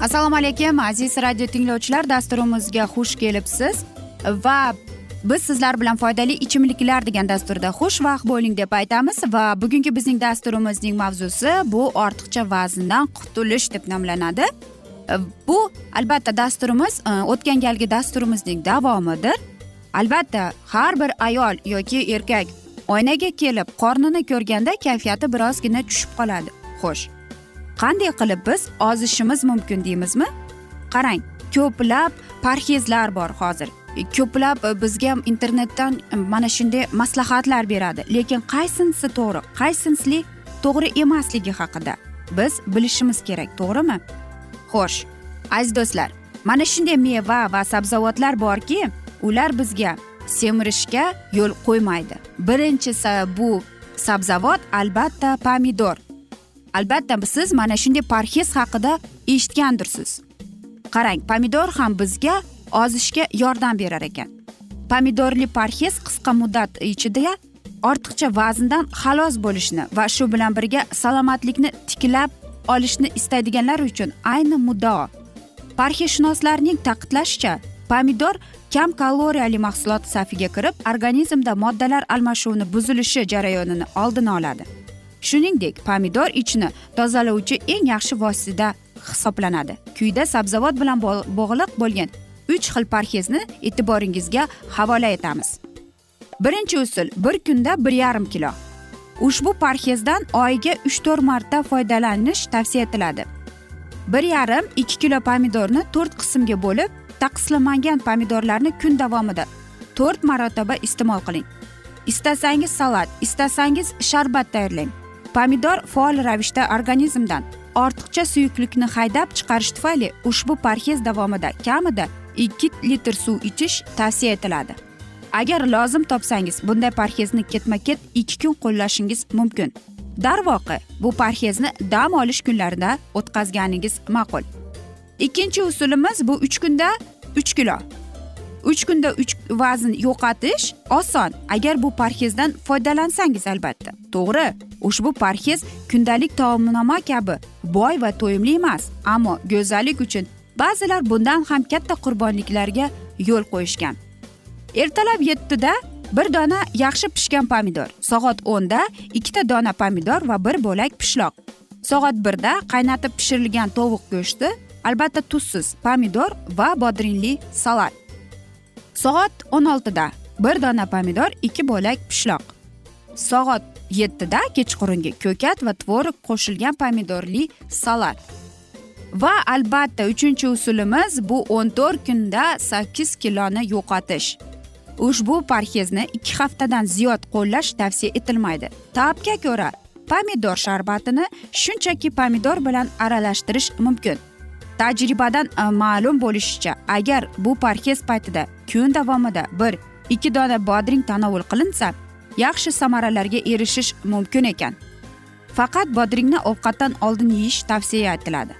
assalomu alaykum aziz radio tinglovchilar dasturimizga xush kelibsiz. Va biz sizlar bilan foydali ichimliklar degan dasturda xushvaqt bo'ling deb aytamiz. Va bugungi bizning dasturimizning mavzusi bu ortiqcha vazndan qutulish deb nomlanadi. Bu albatta dasturimiz e, o'tgan galgi dasturimizning davomidir. Albatta har bir ayol yoki erkak oynaga kelib qornini ko'rganda kayfiyati birozgina tushib qoladi. Xo'sh. Qanday qilib biz ozishimiz mumkin deymizmi? Qarang ko'plab parhezlar bor hozir. Ko'plab e, bizga internetdan e, mana shunday maslahatlar beradi. Lekin qaysinisi to'g'ri qaysinisi to'g'ri emasligi haqida biz bilishimiz kerak to'g'rimi? Xo'sh aziz do'stlar mana shunday meva va sabzavotlar borki ular bizga semirishga yo'l qo'ymaydi. Birinchisi bu sabzavot albatta pomidor. Albatta siz mana shunday parhez haqida eshitgandirsiz. Qarang pomidor ham bizga ozishga yordam berar ekan. Pomidorli parhez qisqa muddat ichida ortiqcha vazndan xalos bo'lishni va shu bilan birga salomatlikni tiklab olishni istaydiganlar uchun ayni muddao parhezshunoslarning ta'kidlashicha pomidor kam kaloriyali mahsulot safiga kirib organizmda moddalar almashuvini buzilishi jarayonini oldini oladi. Shuningdek pomidor ichni tozalovchi eng yaxshi vosita hisoblanadi. Quyida sabzavot bilan bog'liq bo'lgan uch xil parhezni e'tiboringizga havola etamiz. Birinchi usul bir kunda bir yarim kilo. Ushbu parhezdan oyiga uch to'rt marta foydalanish tavsiya etiladi. Bir yarim ikki kilo pomidorni to'rt qismga bo'lib taqsimlangan pomidorlarni kun davomida to'rt marotaba iste'mol qiling. Istasangiz salat istasangiz sharbat tayyorlang. Pomidor faol ravishda organizmdan. Ortiqcha suyuqlikni haydab chiqarish tufayli ushbu parhez davomida kamida ikki litr suv ichish tavsiya etiladi. Agar lozim topsangiz bunday parhezni ketma ket ikki kun qo'llashingiz mumkin. Darvoqe bu parhezni dam olish kunlarida o'tkazganingiz ma'qul. Ikkinchi usulimiz bu uch kunda uch kilo. Uch kunda uch vazn yo'qotish oson agar bu parhezdan foydalansangiz albatta. To'g'ri. Ushbu parhez kundalik taomnoma kabi boy va to'yimli emas ammo go'zallik uchun ba'zilar bundan ham katta qurbonliklarga yo'l qo'yishgan. Ertalab yettida bir dona yaxshi pishgan pomidor soat o'nda ikkita dona pomidor va bir bo'lak pishloq. Soat birda qaynatib pishirilgan tovuq go'shti albatta tuzsiz pomidor va bodringli salat. Soat o'n oltida bir dona pomidor ikki bo'lak pishloq. Soat yettida kechqurungi ko'kat va tvorog qo'shilgan pomidorli salat. Va albatta uchinchi usulimiz bu o'n to'rt kunda sakkiz kiloni yo'qotish. Ushbu parhezni ikki haftadan ziyod qo'llash tavsiya etilmaydi. Tabga ko'ra pomidor sharbatini shunchaki pomidor bilan aralashtirish mumkin. Tajribadan e, ma'lum bo'lishicha agar bu parhez paytida kun davomida bir ikki dona bodring tanovul qilinsa yaxshi samaralarga erishish mumkin ekan. Faqat bodringni ovqatdan oldin yeyish tavsiya etiladi.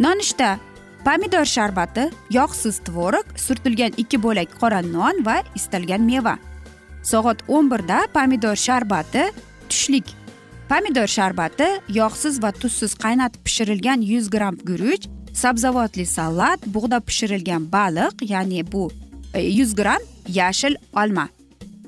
Nonushta pomidor sharbati yog'siz tvorog surtilgan ikki bo'lak qora non va istalgan meva. Soat o'n birda pomidor sharbati tushlik. Pomidor sharbati yog'siz va tuzsiz qaynatib pishirilgan yuz gramm guruch sabzavotli salat bug'da pishirilgan baliq ya'ni bu e, yuz gramm yashil olma.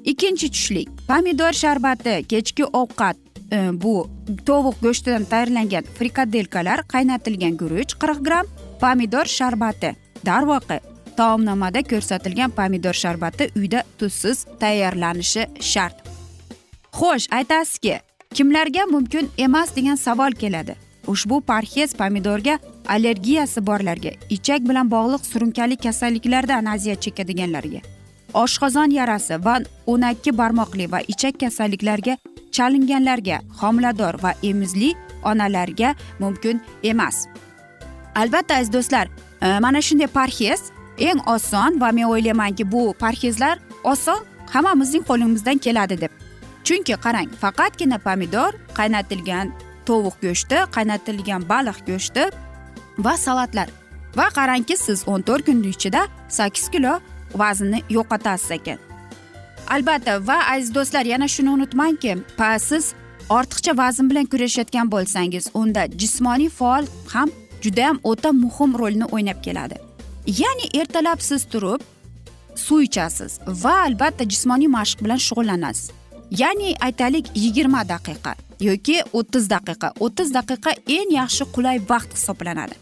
Ikkinchi tushlik. Pomidor sharbati kechki ovqat e, bu tovuq go'shtidan tayyorlangan frikadelkalar qaynatilgan guruch qirq gramm pomidor sharbati darvoqe taomnomada ko'rsatilgan pomidor sharbati uyda tuzsiz tayyorlanishi shart. Xo'sh aytasizki kimlarga mumkin emas degan savol keladi. Ushbu parhez pomidorga allergiyasi borlarga ichak bilan bog'liq surunkali kasalliklardan aziyat chekadiganlarga. Oshqozon yarasi va o'nakki barmoqli va ichak kasalliklariga chalinganlarga homilador va emizli onalarga mumkin emas. Albatta aziz do'stlar e, mana shunday parhez eng oson va men o'ylaymanki bu parhezlar oson hammamizning qo'limizdan keladi deb. Chunki qarang faqatgina pomidor qaynatilgan tovuq go'shti qaynatilgan baliq go'shti va salatlar. Va qarangki siz o'n to'rt kun ichida sakkiz kilo vaznni yo'qotasiz ekan. Albatta va aziz do'stlar yana shuni unutmangki siz ortiqcha vazn bilan kurashayotgan bo'lsangiz unda jismoniy faol ham judayam o'ta muhim rolni o'ynab keladi. Ya'ni ertalab siz turib suv ichasiz va albatta jismoniy mashq bilan shug'ullanasiz. Ya'ni aytaylik yigirma daqiqa yoki o'ttiz daqiqa. O'ttiz daqiqa eng yaxshi qulay vaqt hisoblanadi.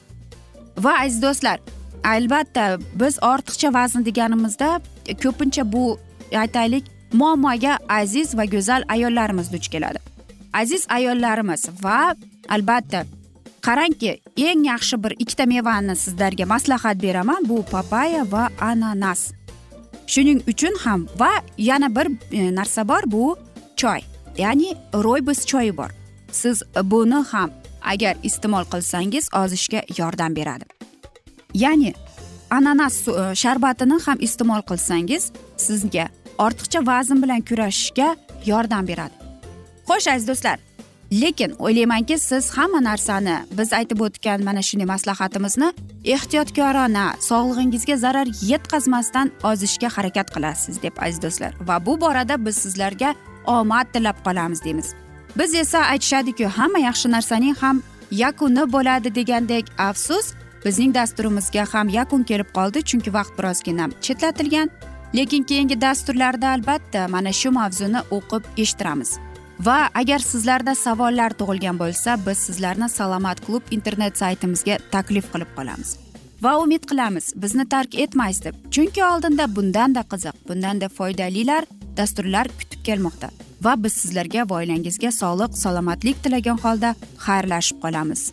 Va aziz do'stlar albatta biz ortiqcha vazn deganimizda ko'pincha bu aytaylik muammoga aziz va go'zal ayollarimiz duch keladi. Aziz ayollarimiz va albatta qarangki eng yaxshi bir ikkita mevani sizlarga maslahat beraman bu papaya va ananas. Shuning uchun ham va yana bir e, narsa bor bu choy. Ya'ni ro'ybis choyi bor. Siz buni ham agar iste'mol qilsangiz ozishga yordam beradi. Ya'ni ananas e, sharbatini ham iste'mol qilsangiz sizga ortiqcha vazn bilan kurashishga yordam beradi. Xo'sh aziz do'stlar lekin o'ylaymanki siz hamma narsani biz aytib o'tgan mana shunday maslahatimizni ehtiyotkorona sog'lig'ingizga zarar yetkazmasdan ozishga harakat qilasiz deb aziz do'stlar. Va bu borada biz sizlarga omad tilab qolamiz deymiz. Biz esa aytishadiku hamma yaxshi narsaning ham yakuni bo'ladi degandek afsus bizning dasturimizga ham yakun kelib qoldi chunki vaqt birozgina chetlatilgan. Lekin keyingi dasturlarda albatta mana shu mavzuni o'qib eshittiramiz. Va agar sizlarda savollar tug'ilgan bo'lsa biz sizlarni salomat klub internet saytimizga taklif qilib qolamiz. Va umid qilamiz bizni tark etmaysiz deb. Chunki oldinda bundanda qiziq bundanda foydalilar dasturlar kutib kelmoqda. Va biz sizlarga va oilangizga sog'lik salomatlik tilagan holda xayrlashib qolamiz.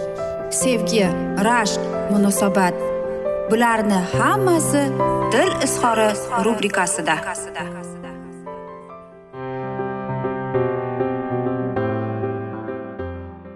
sevgi rashq munosabat. Bularni hammasi dil izhori rubrikasida.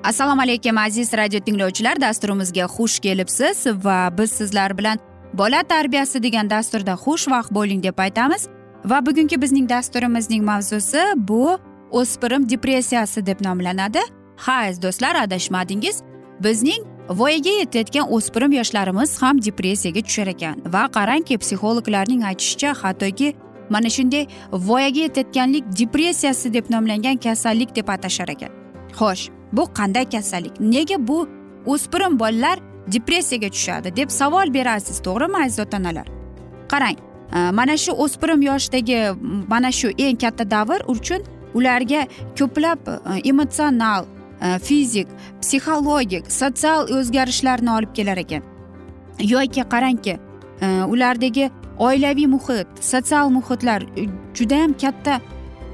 Assalomu alaykum aziz radio tinglovchilar. Dasturimizga xush kelibsiz va biz sizlar bilan bola tarbiyasi degan dasturda xushvaqt bo'ling deb aytamiz. Va bugungi bizning dasturimizning mavzusi bu o'spirim depressiyasi deb nomlanadi. Ha aziz do'stlar adashmadingiz. Bizning voyaga yetayotgan o'spirim yoshlarimiz ham depressiyaga tushar ekan. Va qarangki psixologlarning aytishicha hattoki mana shunday voyaga yetayotganlik depressiyasi deb nomlangan kasallik deb atashar ekan. Xo'sh bu qanday kasallik? Nega bu o'spirim bolalar depressiyaga tushadi deb savol berasiz to'g'rimi aziz ota onalar qarang e, mana shu o'spirim yoshdagi mana shu eng katta davr uchun ularga ko'plab e, emotsional fizik psixologik sotsial o'zgarishlarni olib kelar ekan. Yoki qarangki э, ulardagi oilaviy muhit sotsial muhitlar judayam katta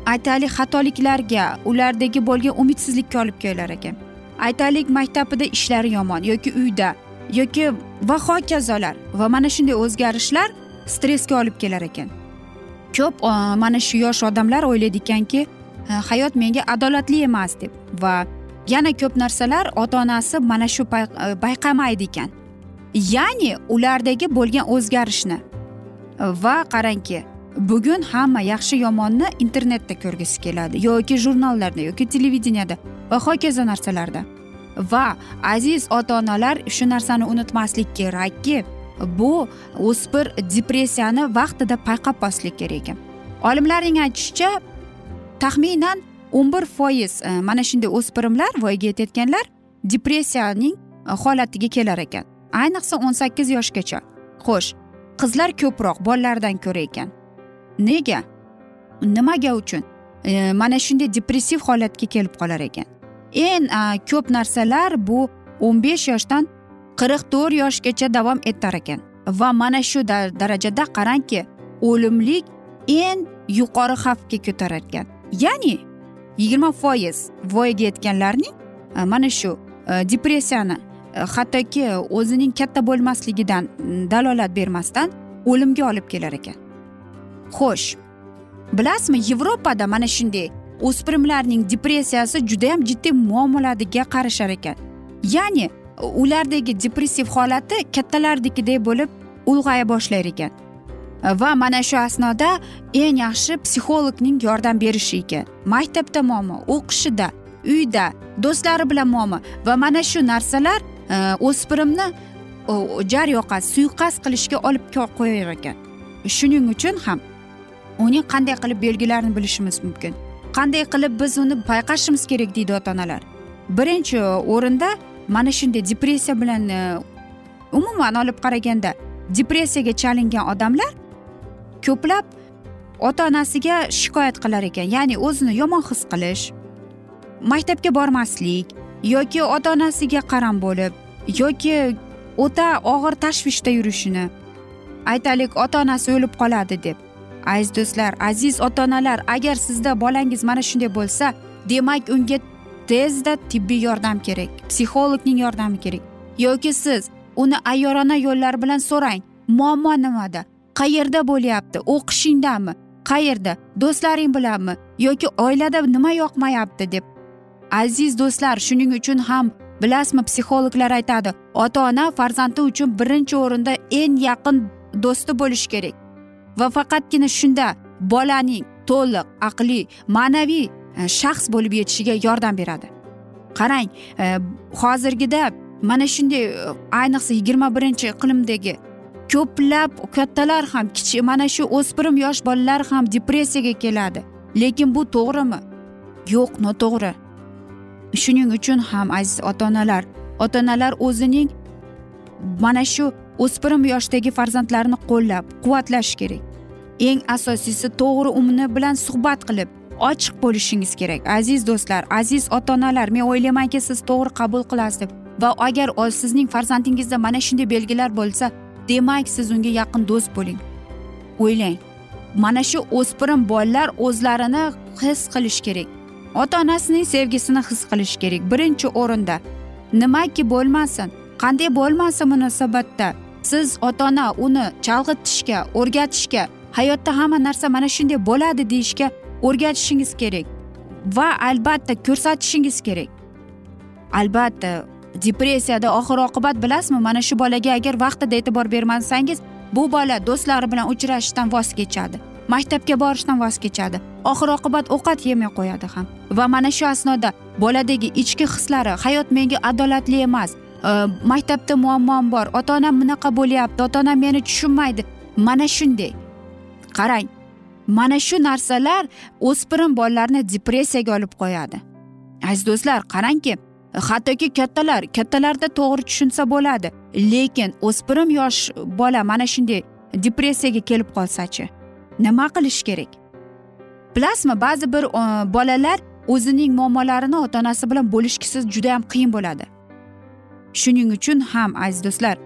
aytaylik xatoliklarga ulardagi bo'lgan umidsizlikka olib kelar ekan. Aytaylik maktabida ishlari yomon yoki uyda yoki va hokazolar va mana shunday o'zgarishlar stressga olib kelar ekan. Ko'p e, mana shu yosh odamlar o'ylaydi ekanki e, hayot menga adolatli emas deb va yana ko'p narsalar ota onasi mana shu bayqamaydi e, ekan. Ya'ni ulardagi bo'lgan o'zgarishni e, va qarangki bugun hamma yaxshi yomonni internetda ko'rgisi keladi yoki jurnallarda yoki televideniyada va hokazo narsalarda. Va aziz ota onalar shu narsani unutmaslik kerakki bu o'spir depressiyani vaqtida payqab bosishlik kerak ekan. Olimlarning aytishicha taxminan o'n bir foiz e, mana shunday o'spirimlar voyaga yetayotganlar depressiyaning e, holatiga kelar ekan. Ayniqsa o'n sakkiz yoshgacha. Xo'sh qizlar ko'proq bolalardan ko'ra ekan. Nega? Nimaga uchun? E, mana shunday depressiv holatga kelib qolar ekan. Eng e, ko'p narsalar bu o'n besh yoshdan qirq to'rt yoshgacha davom etar ekan. Va mana shu darajada qarangki o'limlik eng yuqori xavfga ko'tarar ekan. Ya'ni yigirma foiz voyaga yetganlarning e, mana shu e, depressiyani e, hattoki o'zining katta bo'lmasligidan mm, dalolat bermasdan o'limga olib kelar ekan. Xo'sh bilasizmi yevropada mana shunday o'spirimlarning depressiyasi judayam jiddiy muammolarga qarashar ekan. Ya'ni ulardagi depressiv holati kattalardagidek bo'lib ulg'aya boshlar ekan. Va mana shu asnoda eng yaxshi psixologning yordam berishi ekan. Maktabda muammo o'qishida uyda do'stlari bilan muammo va mana shu narsalar e, o'spirimni e, jar yoqa suiqasd qilishga olib qo'yar ekan. Shuning uchun ham uning qanday qilib belgilarini bilishimiz mumkin. Qanday qilib biz uni payqashimiz kerak deydi ota onalar birinchi o'rinda mana shunday depressiya bilan e, umuman olib qaraganda depressiyaga chalingan odamlar ko'plab ota onasiga shikoyat qilar ekan. Ya'ni o'zini yomon his qilish maktabga bormaslik yoki ota onasiga qaram bo'lib yoki o'ta og'ir tashvishda yurishini aytaylik ota onasi o'lib qoladi deb. Aziz do'stlar aziz ota onalar agar sizda bolangiz mana shunday bo'lsa demak unga tezda tibbiy yordam kerak psixologning yordami kerak. Yoki siz uni ayyorona yo'llar bilan so'rang muammo nimada? Qayerda bo'lyapti? O'qishingdami qayerda? Do'stlaring bilanmi? Yoki oilada nima yoqmayapti deb. Aziz do'stlar shuning uchun ham bilasizmi psixologlar aytadi ota ona farzandi uchun birinchi o'rinda eng yaqin do'sti bo'lishi kerak. Va faqatgina shunda bolaning to'liq aqliy ma'naviy e, shaxs bo'lib yetishiga yordam beradi. Qarang e, hozirgida mana shunday e, ayniqsa yigirma birinchi iqlimdagi ko'plab kattalar ham kichik mana shu o'spirim yosh bolalar ham depressiyaga keladi. Lekin bu to'g'rimi? Yo'q noto'g'ri. Shuning uchun ham aziz ota onalar ota onalar o'zining mana shu o'spirim yoshdagi farzandlarini qo'llab quvvatlash kerak. Eng asosiysi to'g'ri umni bilan suhbat qilib ochiq bo'lishingiz kerak. Aziz do'stlar aziz ota onalar men o'ylaymanki siz to'g'ri qabul qilasiz deb va agar sizning farzandingizda mana shunday belgilar bo'lsa demak siz unga yaqin do'st bo'ling. O'ylang mana shu o'spirim bolalar o'zlarini his qilish kerak. Ota onasining sevgisini his qilish kerak birinchi o'rinda. Nimaki bo'lmasin qanday bo'lmasin munosabatda siz ota ona uni chalg'itishga o'rgatishga hayotda hamma narsa mana shunday bo'ladi deyishga o'rgatishingiz kerak va albatta ko'rsatishingiz kerak. Albatta depressiyada oxir oqibat bilasizmi? Mana shu bolaga agar vaqtida e'tibor bermasangiz bu bola do'stlari bilan uchrashishdan voz kechadi maktabga borishdan voz kechadi oxir oqibat ovqat yemay qo'yadi ham. Va mana shu asnoda boladagi ichki hislari hayot menga adolatli emas e, maktabda muammom bor ota onam bunaqa bo'lyapti ota onam meni tushunmaydi. Mana shunday. Qarang mana shu narsalar o'spirin bolalarni depressiyaga olib qo'yadi. Aziz do'stlar qarangki hattoki kattalar kattalarda to'g'ri tushunsa bo'ladi. Lekin o'spirim yosh bola mana shunday depressiyaga kelib qolsachi nima qilish kerak? Bilasizmi ba'zi bir e, bolalar o'zining muammolarini ota onasi bilan bo'lishgisi juda ham qiyin bo'ladi. Shuning uchun ham aziz do'stlar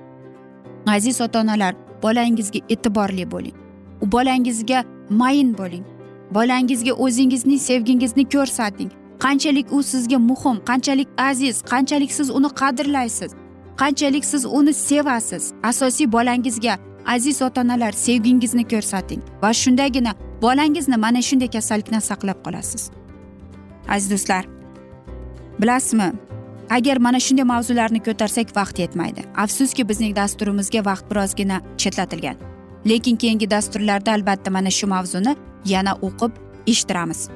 aziz ota onalar bolangizga e'tiborli bo'ling. Bolangizga mayin bo'ling. Bolangizga o'zingizning sevgingizni ko'rsating. Qanchalik u sizga muhim qanchalik aziz qanchalik siz uni qadrlaysiz qanchalik siz uni sevasiz? Asosiy bolangizga aziz ota onalar sevgingizni ko'rsating va shundagina bolangizni mana shunday kasallikdan saqlab qolasiz. Aziz do'stlar bilasizmi agar mana shunday mavzularni ko'tarsak vaqt yetmaydi. Afsuski bizning dasturimizga vaqt birozgina chetlatilgan. Lekin keyingi dasturlarda albatta mana shu mavzuni yana o'qib eshittiramiz.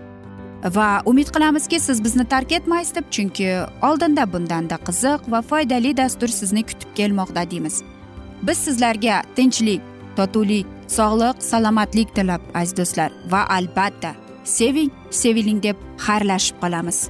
Va umid qilamizki siz bizni tark etmaysiz deb chunki oldinda bundanda qiziq va foydali dastur sizni kutib kelmoqda deymiz. Biz sizlarga tinchlik totuvlik sog'lik salomatlik tilab aziz do'stlar. Va albatta seving seviling deb xayrlashib qolamiz.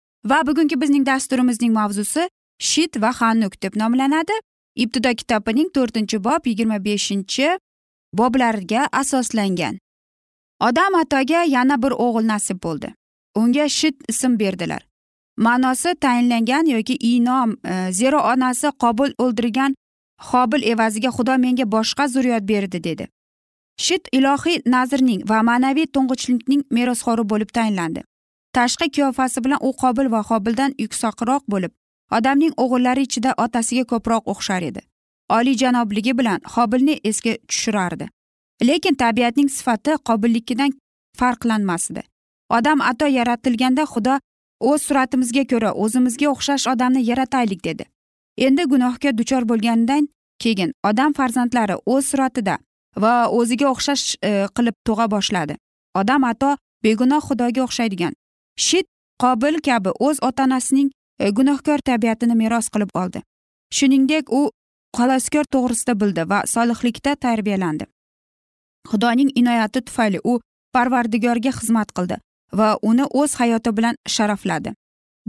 Va bugungi bizning dasturimizning mavzusi shit va hanuk deb nomlanadi. Ibtido kitobining to'rtinchi bob yigirma beshinchi boblarga asoslangan. Odam atoga yana bir o'g'il nasib bo'ldi. Unga shit ism berdilar. Ma'nosi tayinlangan yoki inom e, zero onasi qobil o'ldirgan hobil evaziga xudo menga boshqa zurriyot berdi dedi. Shit ilohiy nazrning va ma'naviy to'ng'ichlikning merosxo'ri bo'lib tayinlandi. Tashqi qiyofasi bilan u qobil va hobildan yuksoqroq bo'lib odamning o'g'illari ichida otasiga ko'proq o'xshar edi. Oliyjanobligi bilan hobilni esga tushirardi. Lekin tabiatning sifati qobilligidan farqlanmasdi. Odam ato yaratilganda xudo o'z suratimizga ko'ra o'zimizga o'xshash odamni yarataylik dedi. Endi gunohga duchor bo'lgandan keyin odam farzandlari o'z suratida va o'ziga o'xshash e, qilib tug'a boshladi. Odam ato begunoh xudoga o'xshaydigan shit qobil kabi o'z ota onasining e, gunohkor tabiatini meros qilib oldi. Shuningdek u xaloskor to'g'risida bildi va solihlikda tarbiyalandi. Xudoning inoyati tufayli u parvardigorga xizmat qildi va uni o'z hayoti bilan sharafladi.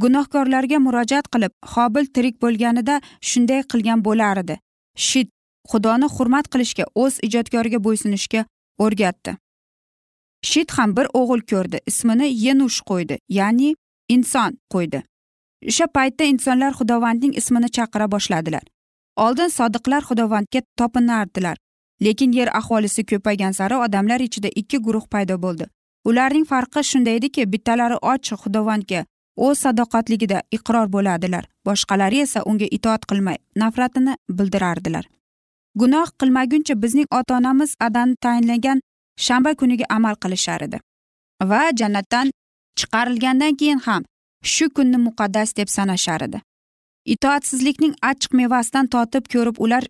Gunohkorlarga murojaat qilib hobil tirik bo'lganida shunday qilgan bo'lar edi. Shit xudoni hurmat qilishga o'z ijodkoriga bo'ysunishga o'rgatdi. Shit ham bir o'g'il ko'rdi ismini yenush qo'ydi ya'ni inson qo'ydi. O'sha paytda insonlar xudovandning ismini chaqira boshladilar. Oldin sodiqlar xudovandga topinardilar lekin yer aholisi ko'paygan sari odamlar ichida ikki guruh paydo bo'ldi. Ularning farqi shunda ediki bittalari ochiq xudovandga o'z sadoqatligida iqror bo'ladilar boshqalari esa unga itoat qilmay nafratini bildirardilar. Gunoh qilmaguncha bizning ota onamiz adani tayinlagan shanba kuniga amal qilishar edi. Va jannatdan chiqarilgandan keyin ham shu kunni muqaddas deb sanashar edi. Itoatsizlikning achchiq mevasidan totib ko'rib ular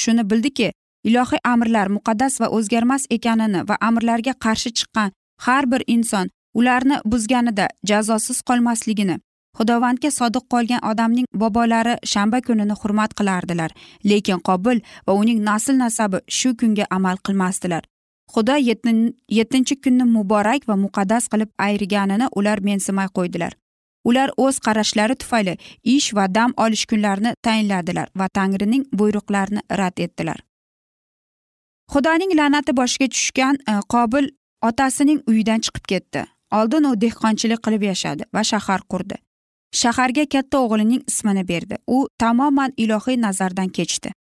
shuni bildiki ilohiy amrlar muqaddas va o'zgarmas ekanini va amrlarga qarshi chiqqan har bir inson ularni buzganida jazosiz qolmasligini xudovandga sodiq qolgan odamning bobolari shanba kunini hurmat qilardilar lekin qobil va uning nasl nasabi shu kunga amal qilmasdilar. Xudo yettinchi kunni muborak va muqaddas qilib ayirganini ular mensimay qo'ydilar. Ular o'z qarashlari tufayli ish va dam olish kunlarini tayinladilar va tangrining buyruqlarini rad etdilar. Xudoning la'nati boshiga tushgan e, qobil otasining uyidan chiqib ketdi. Oldin u dehqonchilik qilib yashadi va shahar qurdi. Shaharga katta o'g'lining ismini berdi. U tamoman ilohiy nazardan kechdi.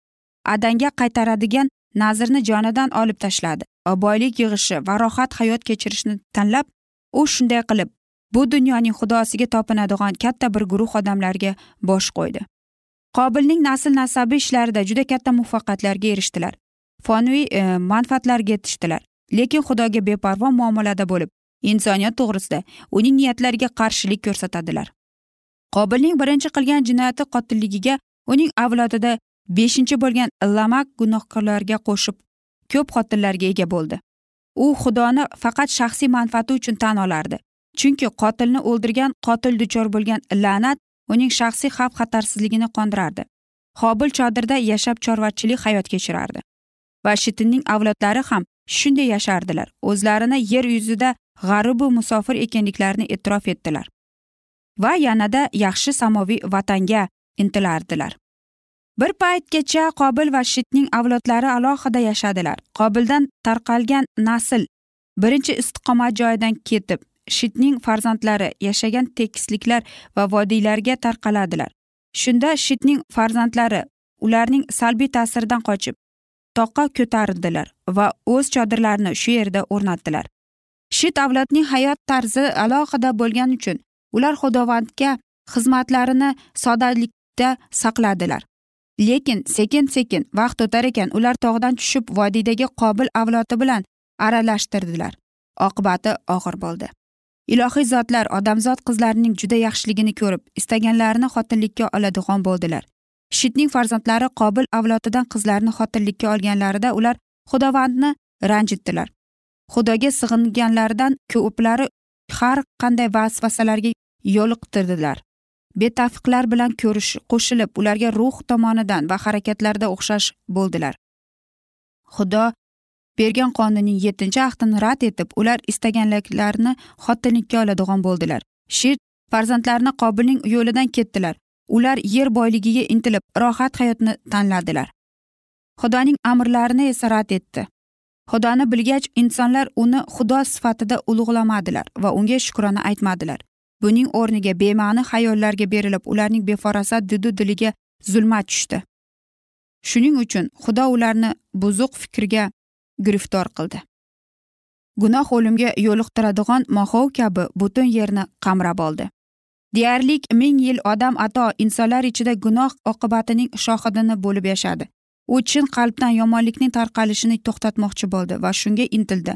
Adanga qaytaradigan nazrni jonidan olib tashladi. Va boylik yig'ishi va rohat hayot kechirishni tanlab u shunday qilib bu dunyoning xudosiga topinadigan katta bir guruh odamlarga bosh qo'ydi. Qobilning nasl nasabi ishlarida juda katta muvaffaqiyatlarga erishdilar. Fonuviy e, manfaatlarga yetishdilar. Lekin xudoga beparvo muomalada bo'lib insoniyat to'g'risida uning niyatlariga qarshilik ko'rsatadilar. Qobilning birinchi qilgan jinoyati qotilligiga uning avlodida beshinchi bo'lgan lamak gunohkorlarga qo'shib ko'p xotinlarga ega bo'ldi. U xudoni faqat shaxsiy manfaati uchun tan olardi chunki qotilni o'ldirgan qotil duchor bo'lgan la'nat uning shaxsiy xavf xatarsizligini qondirardi. Hobil chodirda yashab chorvachilik hayot kechirardi va shitinning avlodlari ham shunday yashardilar. O'zlarini yer yuzida g'aribu musofir ekanliklarini e'tirof etdilar va yanada yaxshi samoviy vatanga intilardilar. Bir paytgacha qobil va shitning avlodlari alohida yashadilar. Qobildan tarqalgan nasl birinchi istiqomat joyidan ketib shitning farzandlari yashagan tekisliklar va vodiylarga tarqaladilar. Shunda shitning farzandlari ularning salbiy ta'siridan qochib toqqa ko'tarildilar va o'z chodirlarini shu yerda o'rnatdilar. Shit avlodning hayot tarzi alohida bo'lgani uchun ular xudovandga xizmatlarini soddalikda saqladilar. Lekin sekin sekin vaqt o'tar ekan ular tog'dan tushib vodiydagi qobil avlodi bilan aralashtirdilar. Oqibati og'ir bo'ldi. Ilohiy zotlar odamzod qizlarining juda yaxshiligini ko'rib istaganlarini xotinlikka oladigan bo'ldilar. Shitning farzandlari qobil avlodidan qizlarni xotinlikka olganlarida ular xudovandni ranjitdilar. Xudoga sig'inganlaridan ko'plari har qanday vasvasalarga yo'liqtirdilar. Betafiqlar bilan ko'rish qo'shilib ularga ruh tomonidan va harakatlarda o'xshash bo'ldilar. Xudo bergan qonunning yettinchi ahdini rad etib ular istaganliklarini xotinlikka oladigan bo'ldilar. Shit farzandlarini qobilning yo'lidan ketdilar. Ular yer boyligiga intilib rohat hayotni tanladilar. Xudoning amrlarini esa rad etdi. Xudoni bilgach insonlar uni xudo sifatida ulug'lamadilar va unga shukrona aytmadilar. Buning o'rniga bema'ni xayollarga berilib ularning befarosat didu diliga zulmat tushdi. Shuning uchun xudo ularni buzuq fikrga giriftor qildi. Gunoh o'limga yo'liqtiradigan mahov kabi butun yerni qamrab oldi. Deyarli ming yil odam ato insonlar ichida gunoh oqibatining shohidini bo'lib yashadi. U chin qalbdan yomonlikning tarqalishini to'xtatmoqchi bo'ldi va shunga intildi.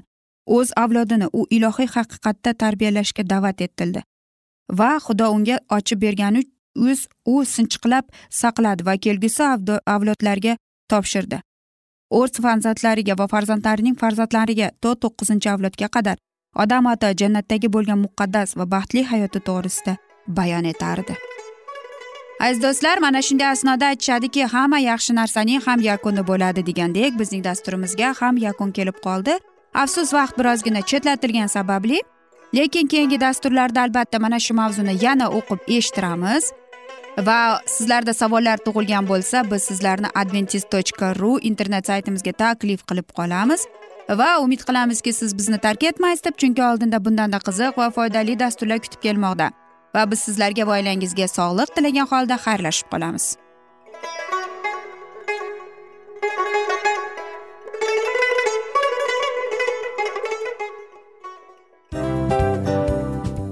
O'z avlodini u ilohiy haqiqatda tarbiyalashga da'vat etildi va xudo unga ochib bergani o'z u sinchiqlab saqladi va kelgusi avlodlarga topshirdi. O'z farzandlariga va farzandlarining farzandlariga to to'qqizinchi avlodga qadar odam ato jannatdagi bo'lgan muqaddas va baxtli hayoti to'g'risida bayon etardi. Aziz do'stlar mana shunday asnoda aytishadiki hamma yaxshi narsaning ham yakuni bo'ladi degandek bizning dasturimizga ham yakun kelib qoldi. Afsus vaqt birozgina chetlatilgani sababli lekin keyingi dasturlarda albatta mana shu mavzuni yana o'qib eshittiramiz. Va sizlarda savollar tug'ilgan bo'lsa biz sizlarni adventis tochka ru internet saytimizga taklif qilib qolamiz. Va umid qilamizki siz bizni tark etmaysiz deb chunki oldinda bundanda qiziq va foydali dasturlar kutib kelmoqda. Va biz sizlarga va oilangizga sog'liq tilagan holda xayrlashib qolamiz.